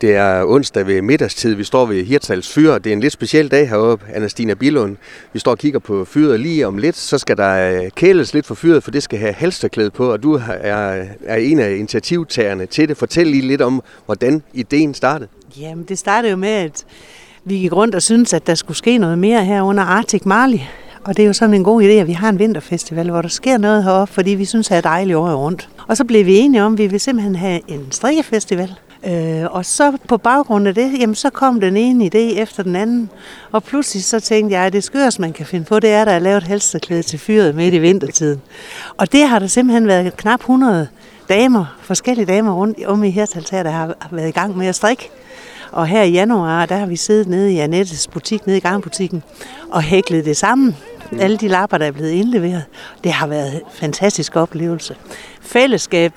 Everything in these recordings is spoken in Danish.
Det er onsdag ved middagstid. Vi står ved Hirtals Fyr. Det er en lidt speciel dag heroppe, Anastina Billund. Vi står og kigger på fyret lige om lidt. Så skal der øh, kæles lidt for fyret, for det skal have halsterklæde på. Og du er, er en af initiativtagerne til det. Fortæl lige lidt om, hvordan ideen startede. Jamen, det startede jo med, at vi gik rundt og syntes, at der skulle ske noget mere her under Arctic Marley. Og det er jo sådan en god idé, at vi har en vinterfestival, hvor der sker noget heroppe, fordi vi synes, det er dejligt året rundt. Og så blev vi enige om, at vi vil simpelthen have en strikkefestival. Øh, og så på baggrund af det, jamen så kom den ene idé efter den anden. Og pludselig så tænkte jeg, at det skørste, man kan finde på, det er, at der er lavet halsterklæde til fyret midt i vintertiden. Og det har der simpelthen været knap 100 damer, forskellige damer rundt om i Hirtals her, der har været i gang med at strikke. Og her i januar, der har vi siddet nede i Annettes butik, nede i gangbutikken, og hæklet det sammen. Mm. Alle de lapper, der er blevet indleveret. Det har været en fantastisk oplevelse. Fællesskab,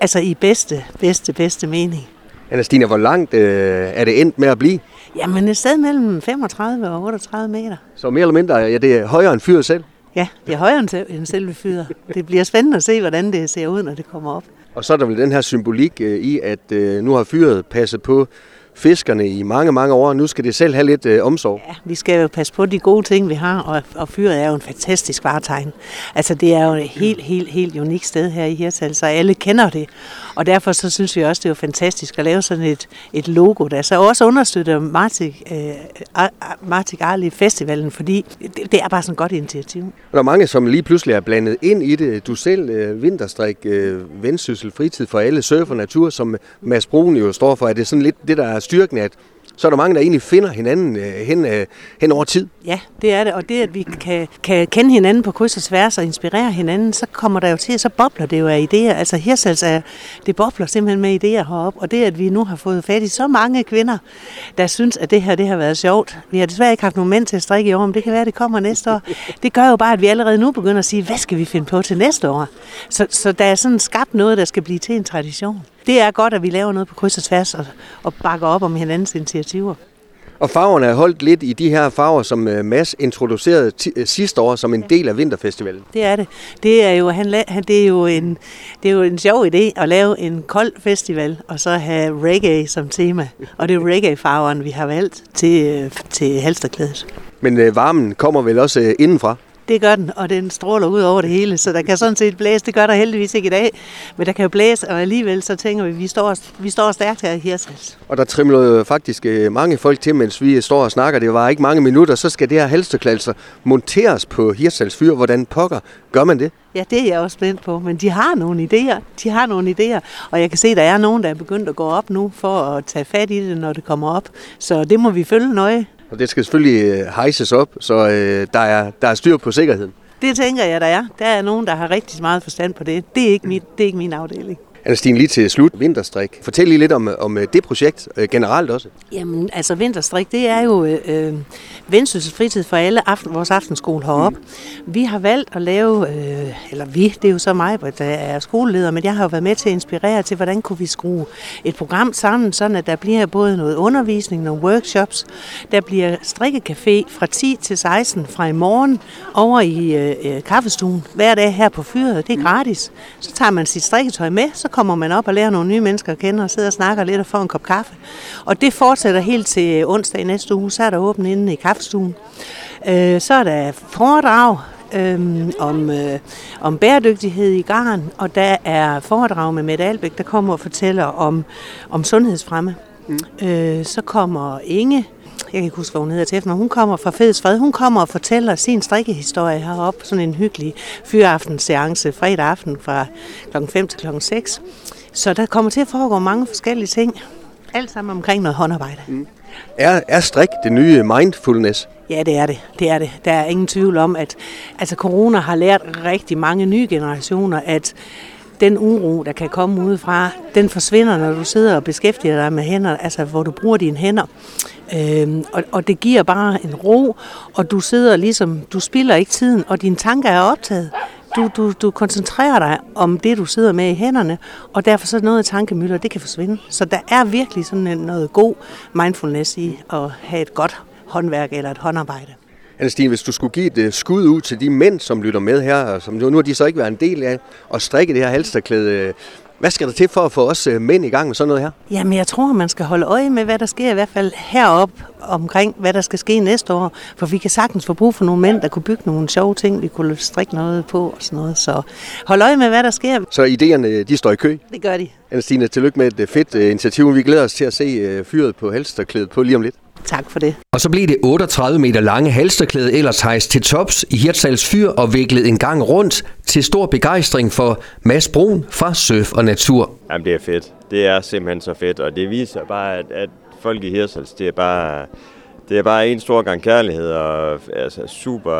altså i bedste, bedste, bedste mening. Anastina, hvor langt øh, er det endt med at blive? Jamen et sted mellem 35 og 38 meter. Så mere eller mindre, ja, det er højere end fyret selv? Ja, det er højere end selve fyret. Det bliver spændende at se, hvordan det ser ud, når det kommer op. Og så er der vel den her symbolik øh, i, at øh, nu har fyret passet på fiskerne i mange, mange år. Nu skal det selv have lidt øh, omsorg. Ja, vi skal jo passe på de gode ting, vi har, og, og fyret er jo en fantastisk varetegn. Altså, det er jo et helt, helt, helt unikt sted her i Hirtshals, så alle kender det. Og derfor så synes vi også, det er jo fantastisk at lave sådan et, et logo, der så også understøtter Martik, øh, Martik Arli Festivalen, fordi det, det er bare sådan et godt initiativ. Og der er mange, som lige pludselig er blandet ind i det. Du selv, øh, vinterstrik, øh, vendsyssel, fritid for alle, surfer natur, som Mads Brun jo står for. Er det sådan lidt det, der er styrken, at så er der mange, der egentlig finder hinanden øh, hen, øh, hen over tid. Ja, det er det. Og det, at vi kan, kan kende hinanden på kryds og tværs og inspirere hinanden, så kommer der jo til, så bobler det jo af idéer. Altså Hirsals er, det bobler simpelthen med idéer heroppe. Og det, at vi nu har fået fat i så mange kvinder, der synes, at det her det har været sjovt. Vi har desværre ikke haft nogen mænd til at strikke i år, men det kan være, at det kommer næste år. Det gør jo bare, at vi allerede nu begynder at sige, hvad skal vi finde på til næste år? Så, så der er sådan skabt noget, der skal blive til en tradition det er godt, at vi laver noget på kryds og tværs og, og bakker op om hinandens initiativer. Og farverne er holdt lidt i de her farver, som øh, Mads introducerede øh, sidste år som en del af Vinterfestivalen. Det er det. Det er jo, han, han, det er jo, en, det er jo en sjov idé at lave en kold festival, og så have reggae som tema. Og det er jo reggae-farverne, vi har valgt til, øh, til halsterklædet. Men øh, varmen kommer vel også øh, indenfra? Det gør den, og den stråler ud over det hele, så der kan sådan set blæse. Det gør der heldigvis ikke i dag, men der kan jo blæse, og alligevel så tænker vi, at vi står, vi står stærkt her i Hirsals. Og der trimler faktisk øh, mange folk til, mens vi står og snakker. Det var ikke mange minutter, så skal det her halsterklalser monteres på Hirsals fyr. Hvordan pokker gør man det? Ja, det er jeg også spændt på, men de har nogle idéer. De har nogle idéer, og jeg kan se, at der er nogen, der er begyndt at gå op nu for at tage fat i det, når det kommer op. Så det må vi følge nøje. Og det skal selvfølgelig øh, hejses op, så øh, der, er, der er styr på sikkerheden. Det tænker jeg, der er. Der er nogen, der har rigtig meget forstand på det. Det er ikke, mit, det er ikke min afdeling. Anastine, lige til slut, Vinterstrik. Fortæl lige lidt om, om øh, det projekt øh, generelt også. Jamen, altså Vinterstrik, det er jo øh, Vendsyssel fritid for alle aften, vores aftenskole heroppe. Mm. Vi har valgt at lave, øh, eller vi, det er jo så mig, der er skoleleder, men jeg har jo været med til at inspirere til, hvordan kunne vi skrue et program sammen, sådan at der bliver både noget undervisning, nogle workshops, der bliver strikkecafé fra 10 til 16 fra i morgen over i øh, øh, kaffestuen hver dag her på fyret. Det er mm. gratis. Så tager man sit strikketøj med, så kommer man op og lærer nogle nye mennesker at kende og sidder og snakker lidt og får en kop kaffe. Og det fortsætter helt til onsdag i næste uge, så er der åbent inde i kaffestuen. Øh, så er der foredrag øh, om, øh, om bæredygtighed i garn, og der er foredrag med Mette Albæk, der kommer og fortæller om, om sundhedsfremme. Mm. Øh, så kommer Inge jeg kan ikke huske, hvad hun hedder til men hun kommer fra Feds Fred. Hun kommer og fortæller sin strikkehistorie heroppe. Sådan en hyggelig fyraftensseance fredag aften fra kl. 5 til kl. 6. Så der kommer til at foregå mange forskellige ting. Alt sammen omkring noget håndarbejde. Mm. Er, er strik det nye mindfulness? Ja, det er det. det er det. Der er ingen tvivl om, at altså, corona har lært rigtig mange nye generationer, at den uro, der kan komme udefra, den forsvinder, når du sidder og beskæftiger dig med hænder, altså hvor du bruger dine hænder. Øhm, og, og det giver bare en ro, og du sidder ligesom, du spilder ikke tiden, og dine tanker er optaget. Du, du, du koncentrerer dig om det, du sidder med i hænderne, og derfor så noget af tankemøller, det kan forsvinde. Så der er virkelig sådan noget god mindfulness i at have et godt håndværk eller et håndarbejde. Anne hvis du skulle give et uh, skud ud til de mænd, som lytter med her, som nu, har de så ikke været en del af, at strikke det her halsterklæde, Hvad skal der til for at få os øh, mænd i gang med sådan noget her? Jamen, jeg tror, man skal holde øje med, hvad der sker i hvert fald herop omkring, hvad der skal ske næste år. For vi kan sagtens få brug for nogle mænd, der kunne bygge nogle sjove ting, vi kunne strikke noget på og sådan noget. Så hold øje med, hvad der sker. Så idéerne, de står i kø? Det gør de. Anna-Stine, tillykke med et fedt initiativ. Vi glæder os til at se fyret på halsterklædet på lige om lidt. Tak for det. Og så blev det 38 meter lange halsterklæde ellers hejst til tops i Hirtshals Fyr og viklet en gang rundt til stor begejstring for Mads Brun fra Surf og Natur. Jamen det er fedt. Det er simpelthen så fedt, og det viser bare, at, at folk i Hirtshals, det er bare... Det er bare en stor gang kærlighed og altså, super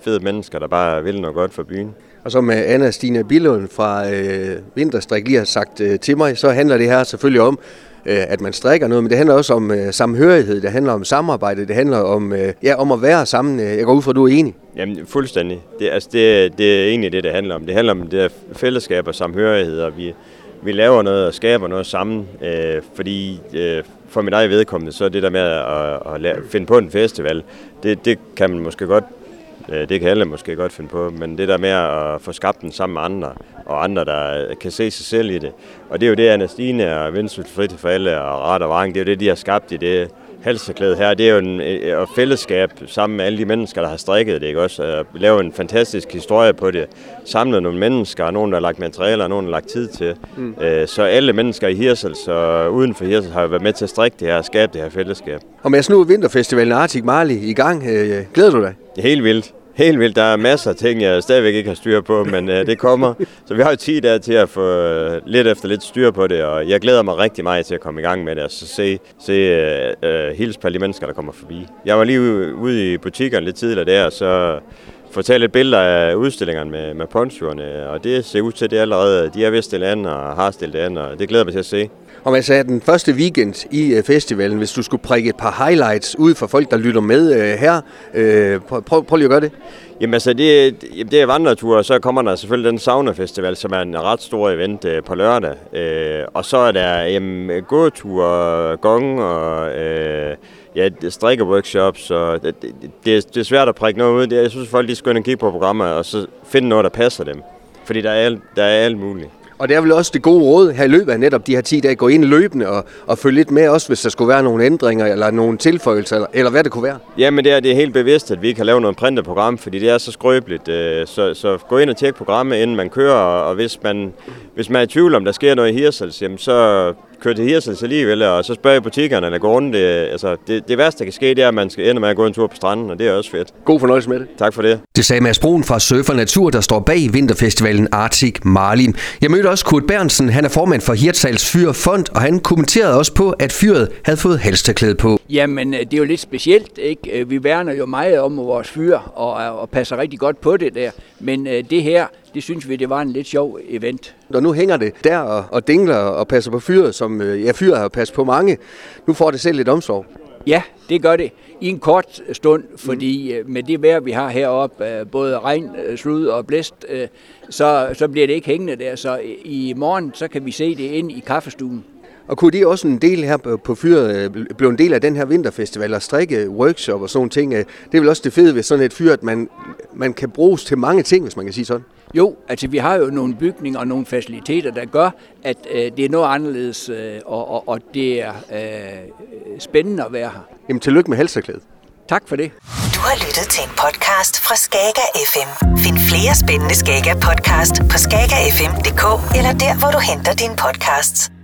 fede mennesker, der bare vil noget godt for byen. Og som Anna Stine Billund fra øh, Vinterstrik lige har sagt øh, til mig, så handler det her selvfølgelig om, øh, at man strikker noget, men det handler også om øh, samhørighed, det handler om samarbejde, det handler om, øh, ja, om at være sammen. Jeg går ud fra, at du er enig. Jamen, fuldstændig. Det, altså, det, det er egentlig det, det handler om. Det handler om det fællesskab og samhørighed, og vi, vi laver noget og skaber noget sammen, øh, fordi øh, for mit egen vedkommende, så er det der med at, at at finde på en festival, det, det kan man måske godt Øh, det kan alle måske godt finde på, men det der med at få skabt den sammen med andre, og andre, der øh, kan se sig selv i det. Og det er jo det, Anastine og Vincent Frit for alle og Rat og Vang, det er jo det, de har skabt i det halserklæde her. Det er jo en, et fællesskab sammen med alle de mennesker, der har strikket det, ikke også? At lave en fantastisk historie på det. Samle nogle mennesker, nogen, der har lagt materialer, og nogen, der har lagt tid til. Mm. Øh, så alle mennesker i Hirsels og uden for Hirsels har været med til at strikke det her og skabe det her fællesskab. Og med nu Vinterfestivalen Arctic Marley i gang. Øh, glæder du dig? Helt vildt helt vildt. Der er masser af ting, jeg stadigvæk ikke har styr på, men øh, det kommer. Så vi har jo 10 dage til at få øh, lidt efter lidt styr på det, og jeg glæder mig rigtig meget til at komme i gang med det, og så se, se øh, øh, hils på alle de mennesker, der kommer forbi. Jeg var lige ude i butikkerne lidt tidligere der, og så fortælle lidt billeder af udstillingerne med, med ponchoerne, og det ser ud til, at det allerede, de er ved at stille an og har stillet an, og det glæder mig til at se. Og man sagde, den første weekend i øh, festivalen, hvis du skulle prikke et par highlights ud for folk, der lytter med øh, her, øh, prøv, prøv, prøv lige at gøre det. Jamen altså, det, det er vandreture, og så kommer der selvfølgelig den Sauna Festival, som er en ret stor event øh, på lørdag. Øh, og så er der jamen, gåture, gong og øh, ja, strikkeworkshops, og det, det, det, det er svært at prikke noget ud. Jeg synes, folk de skal ind og kigge på programmer, og så finde noget, der passer dem. Fordi der er, der er alt muligt. Og det er vel også det gode råd her i løbet af netop de her 10 dage, gå ind løbende og, og følge lidt med, også hvis der skulle være nogle ændringer eller nogle tilføjelser, eller, eller hvad det kunne være. Jamen det er, det er helt bevidst, at vi ikke har lavet noget printet program, fordi det er så skrøbeligt. Øh, så, så gå ind og tjek programmet, inden man kører, og hvis man, hvis man er i tvivl om, der sker noget i Hirsals, jamen så køre til Hirsels alligevel, og så spørge butikkerne eller gå rundt. Det, altså, det, det værste, der kan ske, det er, at man skal ende med at gå en tur på stranden, og det er også fedt. God fornøjelse med det. Tak for det. Det sagde Mads Brun fra Surfer Natur, der står bag vinterfestivalen Arctic Marlin. Jeg mødte også Kurt Bernsen, han er formand for Hirtshals Fyr Fond, og han kommenterede også på, at fyret havde fået halsterklæde på. Jamen, øh, det er jo lidt specielt, ikke? Øh, vi værner jo meget om vores fyr, og, og passer rigtig godt på det der. Men øh, det her, det synes vi, det var en lidt sjov event. Og nu hænger det der og, og dingler og passer på fyret, som øh, ja, fyret har passet på mange. Nu får det selv lidt omsorg. Ja, det gør det. I en kort stund, fordi mm. med det vejr, vi har heroppe, øh, både regn, slud og blæst, så, så bliver det ikke hængende der. Så i morgen, så kan vi se det ind i kaffestuen. Og kunne det også en del her på fyret blive en del af den her vinterfestival og strikke workshop og sådan ting? Det er vel også det fede ved sådan et fyr, at man, man kan bruges til mange ting, hvis man kan sige sådan. Jo, altså vi har jo nogle bygninger og nogle faciliteter, der gør, at øh, det er noget anderledes, øh, og, og, og det er øh, spændende at være her. Jamen tillykke med halserklædet. Tak for det. Du har lyttet til en podcast fra Skager FM. Find flere spændende Skager podcast på skagerfm.dk eller der, hvor du henter dine podcasts.